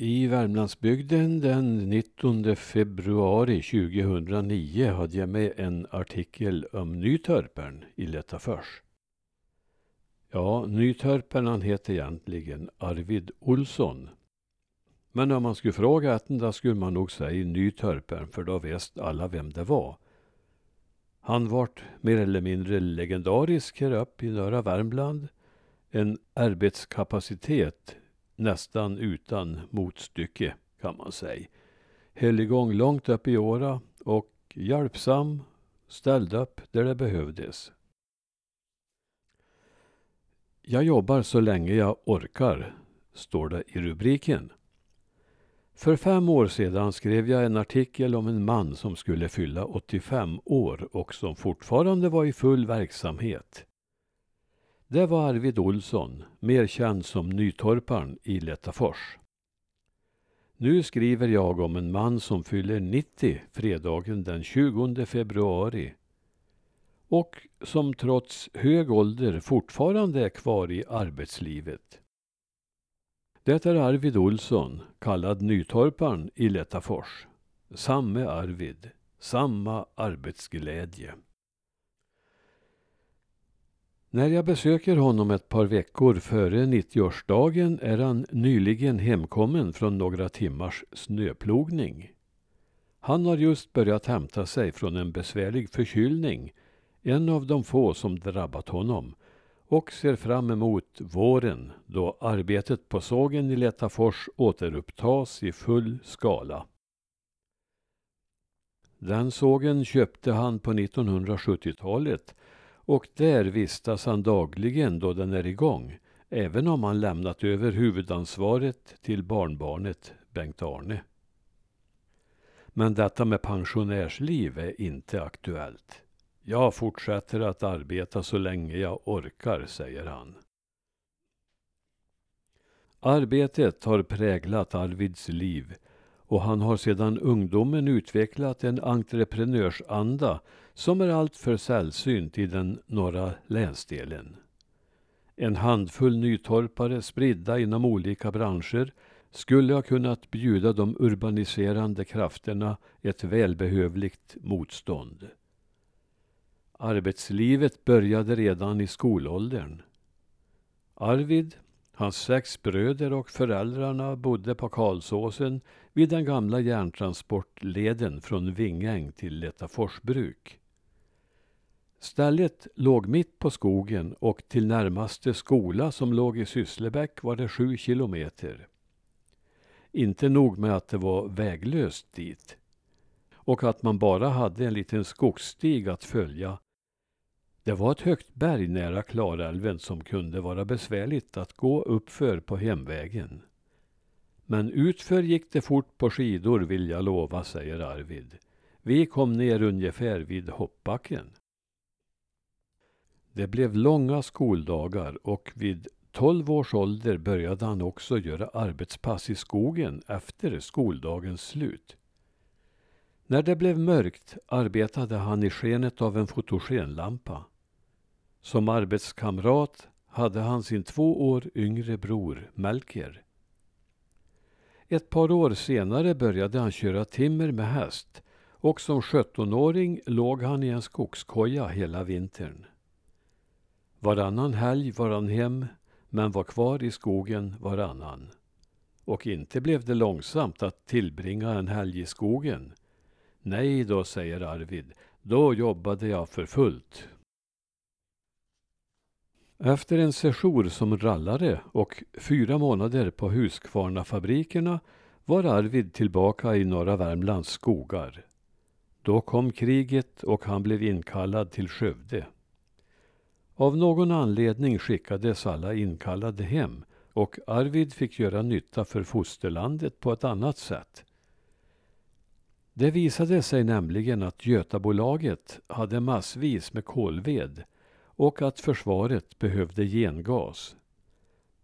I Värmlandsbygden den 19 februari 2009 hade jag med en artikel om Nytörpern i Lättafors. Ja, Nytörpern han heter egentligen Arvid Olsson. Men om man skulle fråga ätten då skulle man nog säga Nytörpern för då visste alla vem det var. Han vart mer eller mindre legendarisk här uppe i norra Värmland. En arbetskapacitet nästan utan motstycke kan man säga. Höll igång långt upp i åra och hjälpsam, ställde upp där det behövdes. Jag jobbar så länge jag orkar, står det i rubriken. För fem år sedan skrev jag en artikel om en man som skulle fylla 85 år och som fortfarande var i full verksamhet. Det var Arvid Olsson, mer känd som Nytorparn i Lättafors. Nu skriver jag om en man som fyller 90 fredagen den 20 februari och som trots hög ålder fortfarande är kvar i arbetslivet. Det är Arvid Olsson, kallad Nytorparn i Lättafors. Samme Arvid, samma arbetsglädje. När jag besöker honom ett par veckor före 90-årsdagen är han nyligen hemkommen från några timmars snöplogning. Han har just börjat hämta sig från en besvärlig förkylning, en av de få som drabbat honom, och ser fram emot våren då arbetet på sågen i Lättafors återupptas i full skala. Den sågen köpte han på 1970-talet och där vistas han dagligen då den är igång, även om han lämnat över huvudansvaret till barnbarnet Bengt-Arne. Men detta med pensionärsliv är inte aktuellt. Jag fortsätter att arbeta så länge jag orkar, säger han. Arbetet har präglat Arvids liv och han har sedan ungdomen utvecklat en entreprenörsanda som är alltför sällsynt i den norra länsdelen. En handfull nytorpare spridda inom olika branscher skulle ha kunnat bjuda de urbaniserande krafterna ett välbehövligt motstånd. Arbetslivet började redan i skolåldern. Arvid, hans sex bröder och föräldrarna bodde på Karlsåsen vid den gamla järntransportleden från Vingäng till Lättafors bruk. Stället låg mitt på skogen och till närmaste skola som låg i Sysslebäck var det sju kilometer. Inte nog med att det var väglöst dit och att man bara hade en liten skogsstig att följa. Det var ett högt berg nära Klarälven som kunde vara besvärligt att gå uppför på hemvägen. Men utför gick det fort på skidor vill jag lova, säger Arvid. Vi kom ner ungefär vid hoppbacken. Det blev långa skoldagar och vid tolv års ålder började han också göra arbetspass i skogen efter skoldagens slut. När det blev mörkt arbetade han i skenet av en fotogenlampa. Som arbetskamrat hade han sin två år yngre bror Melker. Ett par år senare började han köra timmer med häst och som 17-åring låg han i en skogskoja hela vintern. Varannan helg var han hem men var kvar i skogen varannan. Och inte blev det långsamt att tillbringa en helg i skogen. Nej då, säger Arvid, då jobbade jag för fullt. Efter en sejour som rallare och fyra månader på Huskvarnafabrikerna var Arvid tillbaka i norra Värmlands skogar. Då kom kriget och han blev inkallad till Skövde. Av någon anledning skickades alla inkallade hem och Arvid fick göra nytta för fosterlandet på ett annat sätt. Det visade sig nämligen att Götabolaget hade massvis med kolved och att försvaret behövde gengas.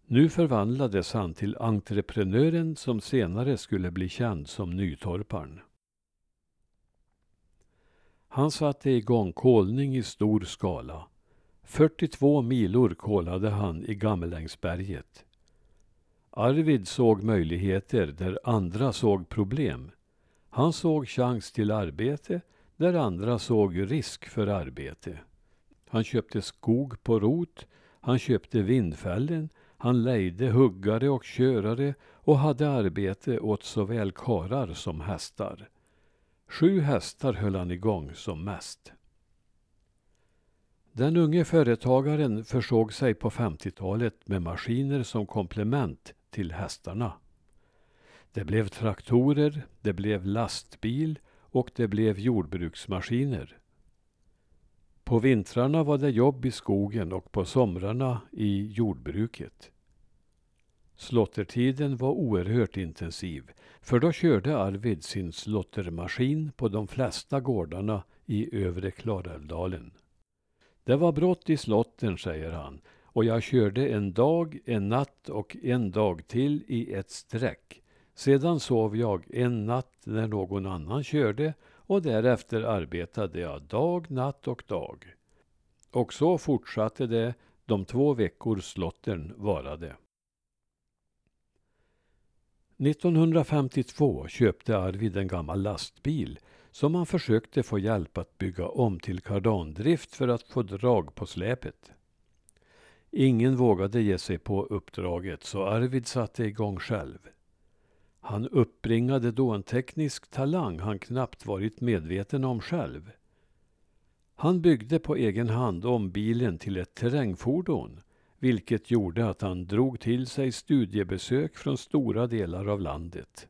Nu förvandlades han till entreprenören som senare skulle bli känd som Nytorparn. Han satte igång kolning i stor skala 42 milor kolade han i Gammelängsberget. Arvid såg möjligheter där andra såg problem. Han såg chans till arbete där andra såg risk för arbete. Han köpte skog på rot, han köpte vindfällen, han lejde huggare och körare och hade arbete åt såväl karar som hästar. Sju hästar höll han igång som mest. Den unge företagaren försåg sig på 50-talet med maskiner som komplement till hästarna. Det blev traktorer, det blev lastbil och det blev jordbruksmaskiner. På vintrarna var det jobb i skogen och på somrarna i jordbruket. Slottertiden var oerhört intensiv, för då körde Arvid sin slottermaskin på de flesta gårdarna i övre Klarälvdalen. Det var brott i slotten, säger han, och jag körde en dag, en natt och en dag till i ett streck. Sedan sov jag en natt när någon annan körde och därefter arbetade jag dag, natt och dag. Och så fortsatte det de två veckor slottern varade. 1952 köpte Arvid en gammal lastbil som han försökte få hjälp att bygga om till kardandrift för att få drag på släpet. Ingen vågade ge sig på uppdraget så Arvid satte igång själv. Han uppbringade då en teknisk talang han knappt varit medveten om själv. Han byggde på egen hand om bilen till ett terrängfordon vilket gjorde att han drog till sig studiebesök från stora delar av landet.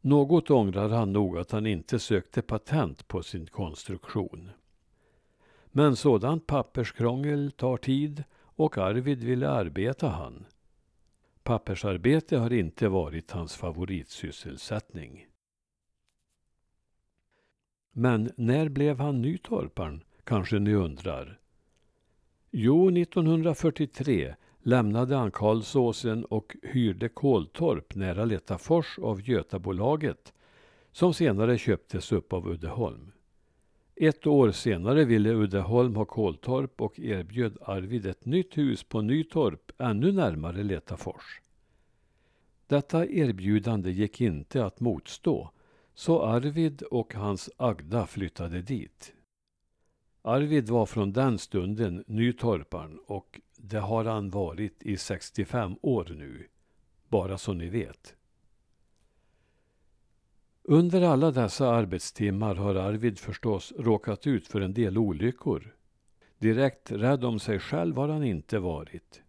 Något ångrar han nog att han inte sökte patent på sin konstruktion. Men sådant papperskrångel tar tid och Arvid ville arbeta han. Pappersarbete har inte varit hans favoritsysselsättning. Men när blev han nytorparn, kanske ni undrar? Jo, 1943 lämnade han Karlsåsen och hyrde Koltorp nära Letafors av Götabolaget som senare köptes upp av Uddeholm. Ett år senare ville Uddeholm ha Koltorp och erbjöd Arvid ett nytt hus på Nytorp ännu närmare Letafors. Detta erbjudande gick inte att motstå så Arvid och hans Agda flyttade dit. Arvid var från den stunden nytorparn och det har han varit i 65 år nu. Bara så ni vet. Under alla dessa arbetstimmar har Arvid förstås råkat ut för en del olyckor. Direkt rädd om sig själv har han inte varit.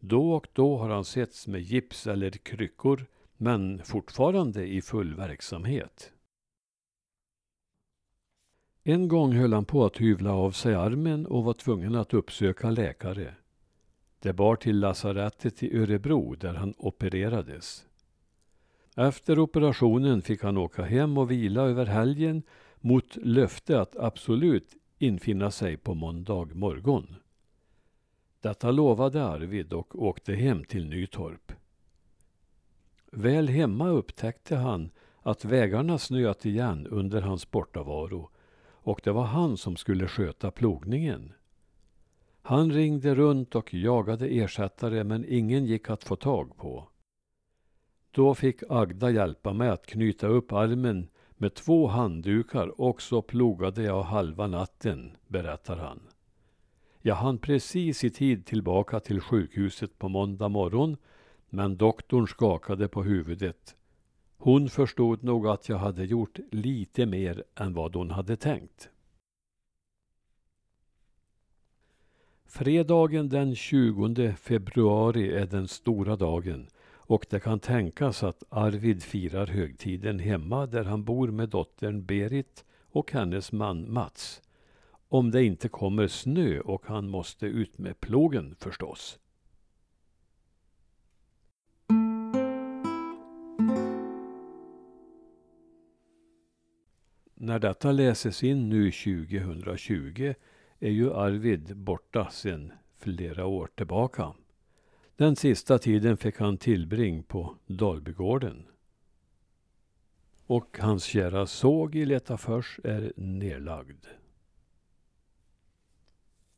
Då och då har han setts med gips eller kryckor, men fortfarande i full verksamhet. En gång höll han på att hyvla av sig armen och var tvungen att uppsöka läkare. Det bar till lasarettet i Örebro där han opererades. Efter operationen fick han åka hem och vila över helgen mot löfte att absolut infinna sig på måndag morgon. Detta lovade Arvid och åkte hem till Nytorp. Väl hemma upptäckte han att vägarna snöat igen under hans bortavaro och det var han som skulle sköta plogningen. Han ringde runt och jagade ersättare men ingen gick att få tag på. Då fick Agda hjälpa mig att knyta upp armen med två handdukar och så plogade jag halva natten, berättar han. Jag hann precis i tid tillbaka till sjukhuset på måndag morgon men doktorn skakade på huvudet. Hon förstod nog att jag hade gjort lite mer än vad hon hade tänkt. Fredagen den 20 februari är den stora dagen och det kan tänkas att Arvid firar högtiden hemma där han bor med dottern Berit och hennes man Mats. Om det inte kommer snö och han måste ut med plogen förstås. När detta läses in nu 2020 är ju Arvid borta sedan flera år tillbaka. Den sista tiden fick han tillbring på Dalbygården. Och hans kära såg i Letafors är nedlagd.